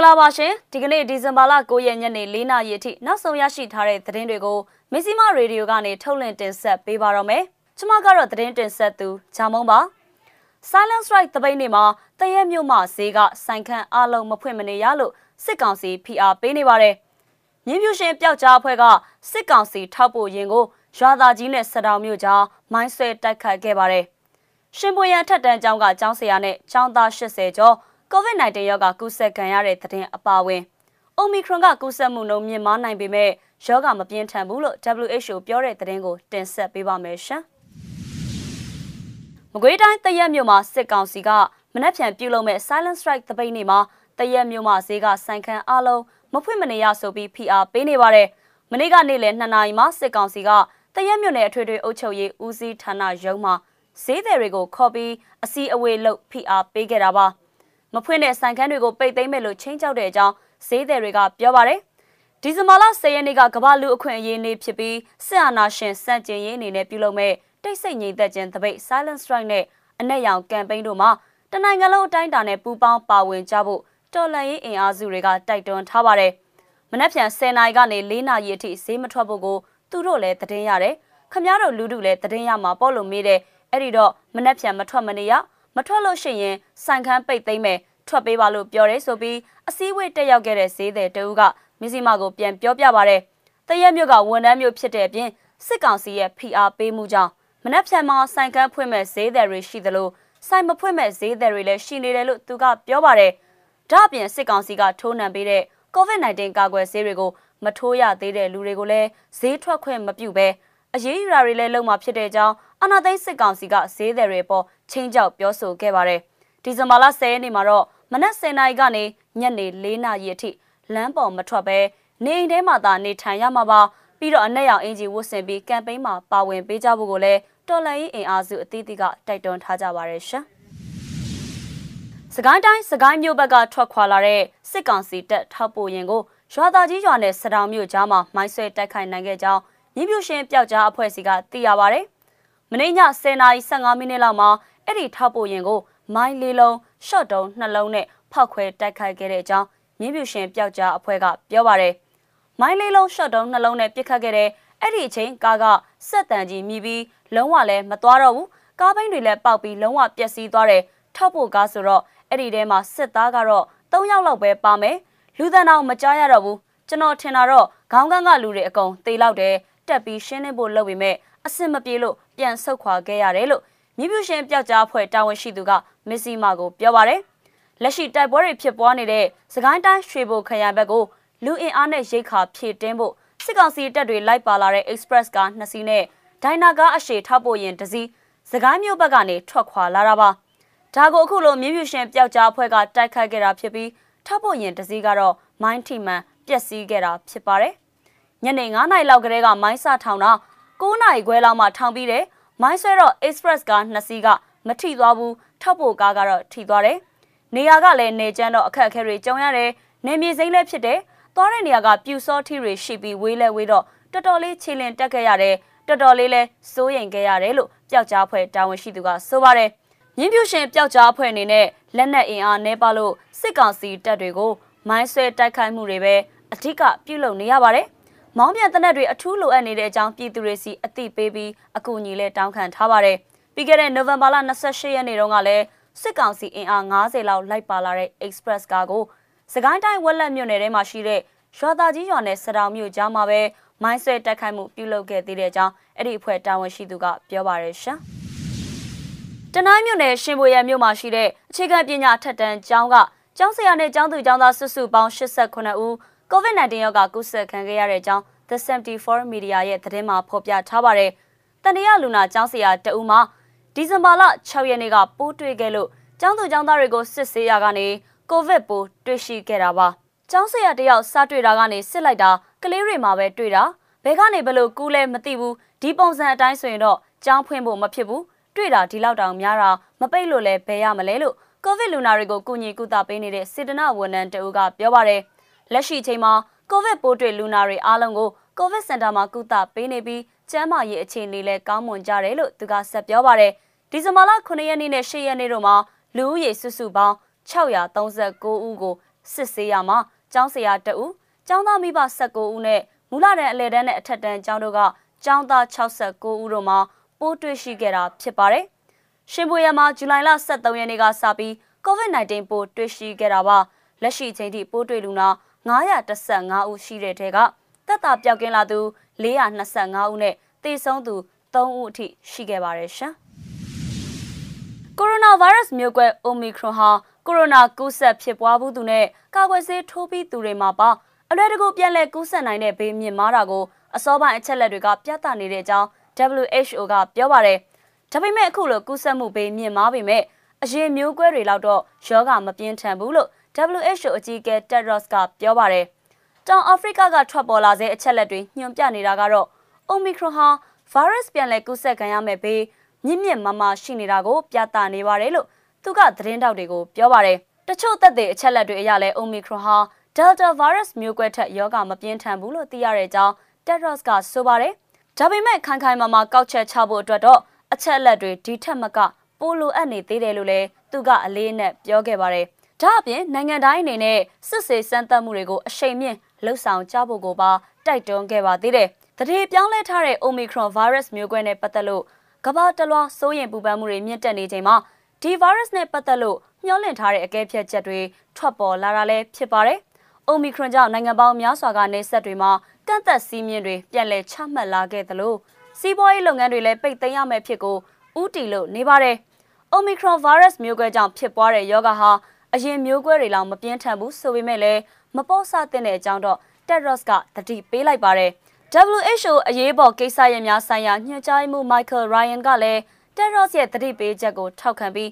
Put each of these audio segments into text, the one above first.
င်္ဂလာပါရှင်ဒီကနေ့ဒီဇင်ဘာလ9ရက်ညနေ4နာရီအထိနောက်ဆုံးရရှိထားတဲ့သတင်းတွေကိုမစ္စည်းမရေဒီယိုကနေထုတ်လွှင့်တင်ဆက်ပေးပါတော့မယ်ကျွန်မကတော့သတင်းတင်ဆက်သူဂျာမုံပါ Silence Strike တပိတ်နေ့မှာတရက်မြို့မှဈေးကဆိုင်ခန့်အလုံးမဖွင့်မနေရလို့စစ်ကောင်စီ PR ပေးနေပါတယ်မြင်းပြူရှင်ပျောက်ကြားအဖွဲ့ကစစ်ကောင်စီထောက်ပို့ရင်ကိုရွာသားကြီးနဲ့စတောင်မြို့ကြားမိုင်းဆွဲတိုက်ခတ်ခဲ့ပါတယ်ရှင်ပွေရန်ထက်တန်းကျောင်းကကျောင်းဆရာနဲ့ကျောင်းသား80ကျော် COVID-19 ရောဂါကူးစက်ခံရတဲ့သတင်းအပါအဝင် Omicron ကကူးစက်မှုနှုန်းမြင့်မားနိုင်ပေမဲ့ရောဂါမပြင်းထန်ဘူးလို့ WHO ပြောတဲ့သတင်းကိုတင်ဆက်ပေးပါမယ်ရှင်။မကွေးတိုင်းတရက်မြို့မှာစစ်ကောင်စီကမနက်ဖြန်ပြုလုပ်မဲ့ Silent Strike တပိတ်နေ့မှာတရက်မြို့မှာဈေးကဆိုင်ခန်းအလုံးမဖွင့်မနေရဆိုပြီး PR ပေးနေပါတယ်။မနေ့ကနေ့လယ်2နာရီမှာစစ်ကောင်စီကတရက်မြို့နယ်အထွေထွေအုပ်ချုပ်ရေးဦးစီးဌာနရုံးမှာဈေးသည်တွေကိုခေါ်ပြီးအစည်းအဝေးလုပ် PR ပေးခဲ့တာပါ။ မဖွင့်တဲ့ဆိုင်ခန်းတွေကိုပိတ်သိမ်းမယ်လို့ချင်းချောက်တဲ့အကြောင်းဈေးသည်တွေကပြောပါတယ်။ဒီဇင်ဘာလ10ရက်နေ့ကကမ္ဘာလူအခွင့်အရေးနေ့ဖြစ်ပြီးစစ်အာဏာရှင်စန့်ကျင်ရေးအနေနဲ့ပြုလုပ်မဲ့တိတ်ဆိတ်ငြိမ်သက်ခြင်းတပိတ် Silent Strike နဲ့အနက်ရောင်ကမ်ပိန်းတို့မှာတနိုင်ငံလုံးအတိုင်းအတာနဲ့ပူးပေါင်းပါဝင်ကြဖို့တော်လှန်ရေးအင်အားစုတွေကတိုက်တွန်းထားပါတယ်။မနက်ဖြန်10နာရီကနေ4နာရီအထိဈေးမထွက်ဖို့ကိုသူတို့လည်းသတင်းရတယ်။ခမရတို့လူတို့လည်းသတင်းရမှာပေါ့လို့မေးတယ်။အဲ့ဒီတော့မနက်ဖြန်မထွက်မနေရ မထွက်လို့ရှိရင်ဆိုင်ခန်းပိတ်သိမ်းမယ်ထွက်ပေးပါလို့ပြောတယ်ဆိုပြီးအစည်းအဝေးတက်ရောက်ခဲ့တဲ့ဈေးသည်တဦးကမစ္စည်းမကိုပြန်ပြောပြပါတယ်။တရက်မြို့ကဝန်ထမ်းမျိုးဖြစ်တဲ့အပြင်စစ်ကောင်စီရဲ့ PR ပေးမှုကြောင့်မနက်ဖြန်မှာဆိုင်ကန်းဖွင့်မဲ့ဈေးသည်တွေရှိသလိုဆိုင်မဖွင့်မဲ့ဈေးသည်တွေလည်းရှိနေတယ်လို့သူကပြောပါတယ်။ဒါ့အပြင်စစ်ကောင်စီကထိုးနှံပေးတဲ့ COVID-19 ကာကွယ်ဆေးတွေကိုမထိုးရသေးတဲ့လူတွေကိုလည်းဈေးထွက်ခွင့်မပြုဘဲ အရေးယူတာတွေလည်းလုပ်မှာဖြစ်တဲ့အကြောင်းအနာသိစစ်ကောင်စီကဈေးသည်တွေပေါ်ချင်းကြောက်ပြောဆိုခဲ့ပါတယ်။ဒီဇင်ဘာလ10ရက်နေ့မှာတော့မနက်10:00နာရီကနေညနေ4:00နာရီအထိလမ်းပေါ်မထွက်ဘဲနေအိမ်ထဲမှာသာနေထိုင်ရမှာပါပြီးတော့အနက်ရောင်အင်ဂျီဝတ်ဆင်ပြီးကမ်ပိန်းမှာပါဝင်ပေးကြဖို့ကိုလည်းတော်လှန်ရေးအင်အားစုအသီးသီးကတိုက်တွန်းထားကြပါရရှင်။စကိုင်းတိုင်းစကိုင်းမြို့ဘက်ကထွက်ခွာလာတဲ့စစ်ကောင်စီတပ်ထောက်ပို့ရင်ကိုရွာသားကြီးရွာနဲ့စတောင်မြို့ကြားမှာမိုင်းဆွဲတိုက်ခိုက်နိုင်ခဲ့ကြောင်း မြင်းပြူရှင်ပျောက်ကြားအဖွဲ့စီကသိရပါဗျ။မနေ့ည10:15မိနစ်လောက်မှာအဲ့ဒီထောက်ပို့ရင်ကိုမိုင်းလေးလုံးရှော့တုံးနှလုံးနဲ့ဖောက်ခွဲတိုက်ခိုက်ခဲ့တဲ့အကြောင်းမြင်းပြူရှင်ပျောက်ကြားအဖွဲ့ကပြောပါတယ်။မိုင်းလေးလုံးရှော့တုံးနှလုံးနဲ့ပစ်ခတ်ခဲ့တဲ့အဲ့ဒီအချိန်ကားကစက်တန်ကြီးမြည်ပြီးလုံးဝလည်းမသွားတော့ဘူး။ကားဘိန်းတွေလည်းပေါက်ပြီးလုံးဝပျက်စီးသွားတယ်။ထောက်ဖို့ကားဆိုတော့အဲ့ဒီထဲမှာစစ်သားကတော့၃ယောက်လောက်ပဲပါမယ်။လူသံတော်မကြားရတော့ဘူး။ကျွန်တော်ထင်တာတော့ခေါင်းကန်းကလူတွေအကုန်တေလောက်တယ် တက်ပြီးရှင်းနေဖို့လုပ်ပေမဲ့အဆင်မပြေလို့ပြန်ဆုတ်ခွာခဲ့ရတယ်လို့မြပြူရှင်ပျောက်ကြားဖွဲ့တာဝန်ရှိသူကမစ္စည်းမာကိုပြောပါတယ်လက်ရှိတိုက်ပွဲတွေဖြစ်ပွားနေတဲ့စကိုင်းတိုင်းရွှေဘိုခရိုင်ဘက်ကိုလူအင်အားနဲ့ရိတ်ခါဖြည့်တင်းဖို့စစ်ကောင်စီတပ်တွေလိုက်ပါလာတဲ့ Express ကားနှစ်စီးနဲ့ဒိုင်နာကားအရှိထောက်ပို့ရင်တစီးစကိုင်းမြို့ဘက်ကနေထွက်ခွာလာတာပါဒါကိုအခုလိုမြင်းပြူရှင်ပျောက်ကြားအဖွဲ့ကတိုက်ခိုက်ခဲ့တာဖြစ်ပြီးထောက်ပို့ရင်တစီးကတော့မိုင်းထီမှန်ပျက်စီးခဲ့တာဖြစ်ပါတယ် ညနေ9နာရီလောက်ကလေးကမိုင်းစထောင်တာ9နာရီခွဲလောက်မှထောင်ပြီးတယ်မိုင်းဆွဲတော့ Express ကားနှစ်စီးကမထိသွားဘူးထောက်ပို့ကားကတော့ထိသွားတယ်နေရာကလည်းနေကျန်းတော့အခက်အခဲတွေကြုံရတယ်နေမြေစိမ့်လည်းဖြစ်တယ်သွားတဲ့နေရာကပြူစောထီတွေရှိပြီးဝေးလဲဝေးတော့တော်တော်လေးခြေလင်တက်ခဲ့ရတယ်တော်တော်လေးလဲစိုးရိမ်ခဲ့ရတယ်လို့ပျောက်ကြားဖွဲ့တာဝန်ရှိသူကဆိုပါတယ်မြင်းပြူရှင်ပျောက်ကြားဖွဲ့အနေနဲ့လက်နက်အင်အားနှဲပါလို့စစ်ကောင်စီတပ်တွေကိုမိုင်းဆွဲတိုက်ခိုက်မှုတွေပဲအထက်ကပြုလုပ်နေရပါတယ် မောင်းပြန်တနက်တွေအထူးလိုအပ်နေတဲ့အကြောင်းပြည်သူတွေစီအသိပေးပြီးအကူအညီလည်းတောင်းခံထားပါတယ်ပြီးခဲ့တဲ့နိုဝင်ဘာလ28ရက်နေ့တုန်းကလည်းစစ်ကောင်စီအင်အား90လောက်လိုက်ပါလာတဲ့ Express ကားကိုစကိုင်းတိုင်းဝက်လက်မြို့နယ်ထဲမှာရှိတဲ့ရွာသားကြီးရွာနယ်စတောင်မြို့ကြားမှာပဲမိုင်းဆွဲတက်ခိုက်မှုပြုလုပ်ခဲ့သေးတဲ့အကြောင်းအဲ့ဒီအဖွဲ့တာဝန်ရှိသူကပြောပါရရှင်။တနိုင်းမြို့နယ်ရှင်ဘွေရမြို့မှာရှိတဲ့အခြေခံပညာထက်တန်းကျောင်းကကျောင်းဆရာနဲ့ကျောင်းသူကျောင်းသားစုစုပေါင်း89ဦး COVID-19 ရောဂါကူးစက်ခံခဲ့ရတဲ့အကြောင်း The 74 Media ရဲ့သတင်းမှာဖော်ပြထားပါတယ်။တန်တရာလူနာကျောင်းဆရာတဦးမှာဒီဇင်ဘာလ6ရက်နေ့ကပိုးတွေ့ခဲ့လို့ကျောင်းသူကျောင်းသားတွေကိုစစ်ဆေးရကနေကိုဗစ်ပိုးတွေ့ရှိခဲ့တာပါ။ကျောင်းဆရာတယောက်စားတွေ့တာကနေစစ်လိုက်တာကလေးတွေမှာပဲတွေ့တာဘဲကနေဘလို့ကူးလဲမသိဘူးဒီပုံစံအတိုင်းဆိုရင်တော့ကျောင်းဖွင့်ဖို့မဖြစ်ဘူးတွေ့တာဒီလောက်တောင်များတာမပိတ်လို့လဲဘဲရမလဲလို့ကိုဗစ်လူနာတွေကိုကုညီကုသပေးနေတဲ့စေတနာဝန်ထမ်းတအူးကပြောပါတယ် လက်ရှိချိန်မှာကိုဗစ်ပိုးတွေ့လူနာတွေအားလုံးကိုကိုဗစ်စင်တာမှာကုသပေးနေပြီးကျန်းမာရေးအခြေအနေလည်းကောင်းမွန်ကြတယ်လို့သူကဆက်ပြောပါတယ်ဒီဇင်ဘာလ9ရက်နေ့နဲ့10ရက်နေ့တို့မှာလူဦးရေစုစုပေါင်း639ဦးကိုစစ်ဆေးရမှာကျောင်းဆရာတဦးကျောင်းသားမိဘ19ဦးနဲ့မူလတန်းအလယ်တန်းနဲ့အထက်တန်းကျောင်းတို့ကကျောင်းသား69ဦးတို့မှာပိုးတွေ့ရှိခဲ့တာဖြစ်ပါတယ်။ရှင်ပွေရမှာဇူလိုင်လ23ရက်နေ့ကစပြီး COVID-19 ပိုးတွေ့ရှိခဲ့တာပါ။လက်ရှိချိန်ထိပိုးတွေ့လူနာ 915ဦးရှိတဲ့ထဲကတက်တာပြောက်ကင်းလာသူ425ဦးနဲ့သေဆုံးသူ3ဦးအထိရှိခဲ့ပါတယ်ရှင်။ကိုရိုနာဗိုင်းရပ်စ်မျိုးကွဲ Omicron ဟာကိုရိုနာကူးစက်ဖြစ်ပွားမှုသူနဲ့ကာကွယ်ဆေးထိုးပြီးသူတွေမှာပါအလွယ်တကူပြန်လည်ကူးစက်နိုင်တဲ့ဘေးမြင့်မားတာကိုအစောပိုင်းအချက်လက်တွေကပြသနေတဲ့အကြောင်း WHO ကပြောပါတယ်။ဒါပေမဲ့အခုလိုကူးစက်မှုဘေးမြင့်မားပေမဲ့အရင်မျိုးကွဲတွေလောက်တော့ယောဂမပြင်းထန်ဘူးလို့ WHO အကြီးအကဲ Tedros ကပြောပါတယ်။တောင်အာဖရိကကထွက်ပေါ်လာတဲ့အချက်လက်တွေညွှန်ပြနေတာကတော့ Omicron ဟာ virus ပြန်လည်ကူးစက်ခံရမဲ့ဘေးမြင့်မြင့်မားမားရှိနေတာကိုပြသနေပါတယ်လို့သူကသတင်းတောက်တွေကိုပြောပါတယ်။တချို့သက်သေအချက်လက်တွေအရလဲ Omicron ဟာ Delta virus မျိုးကွဲထက်ယောဂမပြင်းထန်ဘူးလို့သိရတဲ့အကြောင်း Tedros ကဆိုပါတယ်။ဒါပေမဲ့ခိုင်ခိုင်မာမာကောက်ချက်ချဖို့အတွက်တော့အချက်အလက်တွေဒီထက်မကပိုလိုအပ်နေသေးတယ်လို့လည်းသူကအလေးနဲ့ပြောခဲ့ပါတယ်။ ဒါအပြင်နိုင်ငံတိုင်းအနေနဲ့စစ်ဆေးစမ်းသပ်မှုတွေကိုအရှိန်မြင့်လှုပ်ဆောင်ကြဖို့ကိုပါတိုက်တွန်းခဲ့ပါသေးတယ်။တတိပြောင်းလဲထားတဲ့ Omicron virus မျိုးကွဲနဲ့ပတ်သက်လို့ကမ္ဘာတလွှားစိုးရိမ်ပူပန်မှုတွေမြင့်တက်နေချိန်မှာဒီ virus နဲ့ပတ်သက်လို့မျှော်လင့်ထားတဲ့အကဲဖြတ်ချက်တွေထွက်ပေါ်လာတာလည်းဖြစ်ပါတယ်။ Omicron ကြောင့်နိုင်ငံပေါင်းများစွာကနေဆက်တွေမှာကန့်သက်စည်းမျဉ်းတွေပြန်လည်ချမှတ်လာခဲ့သလိုစီးပွားရေးလုပ်ငန်းတွေလည်းပိတ်သိမ်းရမယ့်ဖြစ်ကိုဥတီလို့နေပါတယ်။ Omicron virus မျိုးကွဲကြောင့်ဖြစ်ပွားတဲ့ယောဂဟာ အရင်မျိုးကွဲတွေလောက်မပြင်းထန်ဘူးဆိုပေမဲ့လည်းမပေါ့ဆတဲ့အကြောင်းတော့ Tedros ကတတိပေးလိုက်ပါတယ်။ WHO အရေးပေါ်ကိစ္စရပ်များဆိုင်ရာညွှန်ကြားမှု Michael Ryan ကလည်း Tedros ရဲ့တတိပေးချက်ကိုထောက်ခံပြီး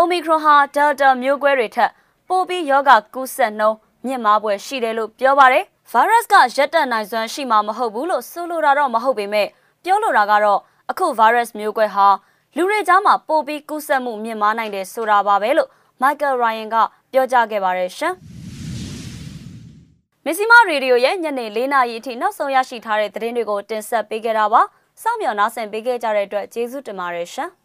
Omicron ဟာ Delta မျိုးကွဲတွေထက်ပိုပြီးယောဂကူးစက်နှုန်းမြင့်မားပွဲရှိတယ်လို့ပြောပါတယ်။ virus ကရက်တက်နိုင်စွမ်းရှိမှာမဟုတ်ဘူးလို့ဆိုလိုတာတော့မဟုတ်ပေမဲ့ပြောလိုတာကတော့အခု virus မျိုးကွဲဟာလူတွေကြားမှာပိုပြီးကူးစက်မှုမြင့်မားနိုင်တယ်ဆိုတာပါပဲလို့ Michael Ryan ကပြောကြားခဲ့ပါတယ်ရှင်။မစ္စည်းမရေဒီယိုရဲ့ညနေ၄နာရီအထိနောက်ဆုံးရရှိထားတဲ့သတင်းတွေကိုတင်ဆက်ပေးခဲ့တာပါ။စောင့်မျှော်နားဆင်ပေးခဲ့ကြတဲ့အတွက်ကျေးဇူးတင်ပါတယ်ရှင်။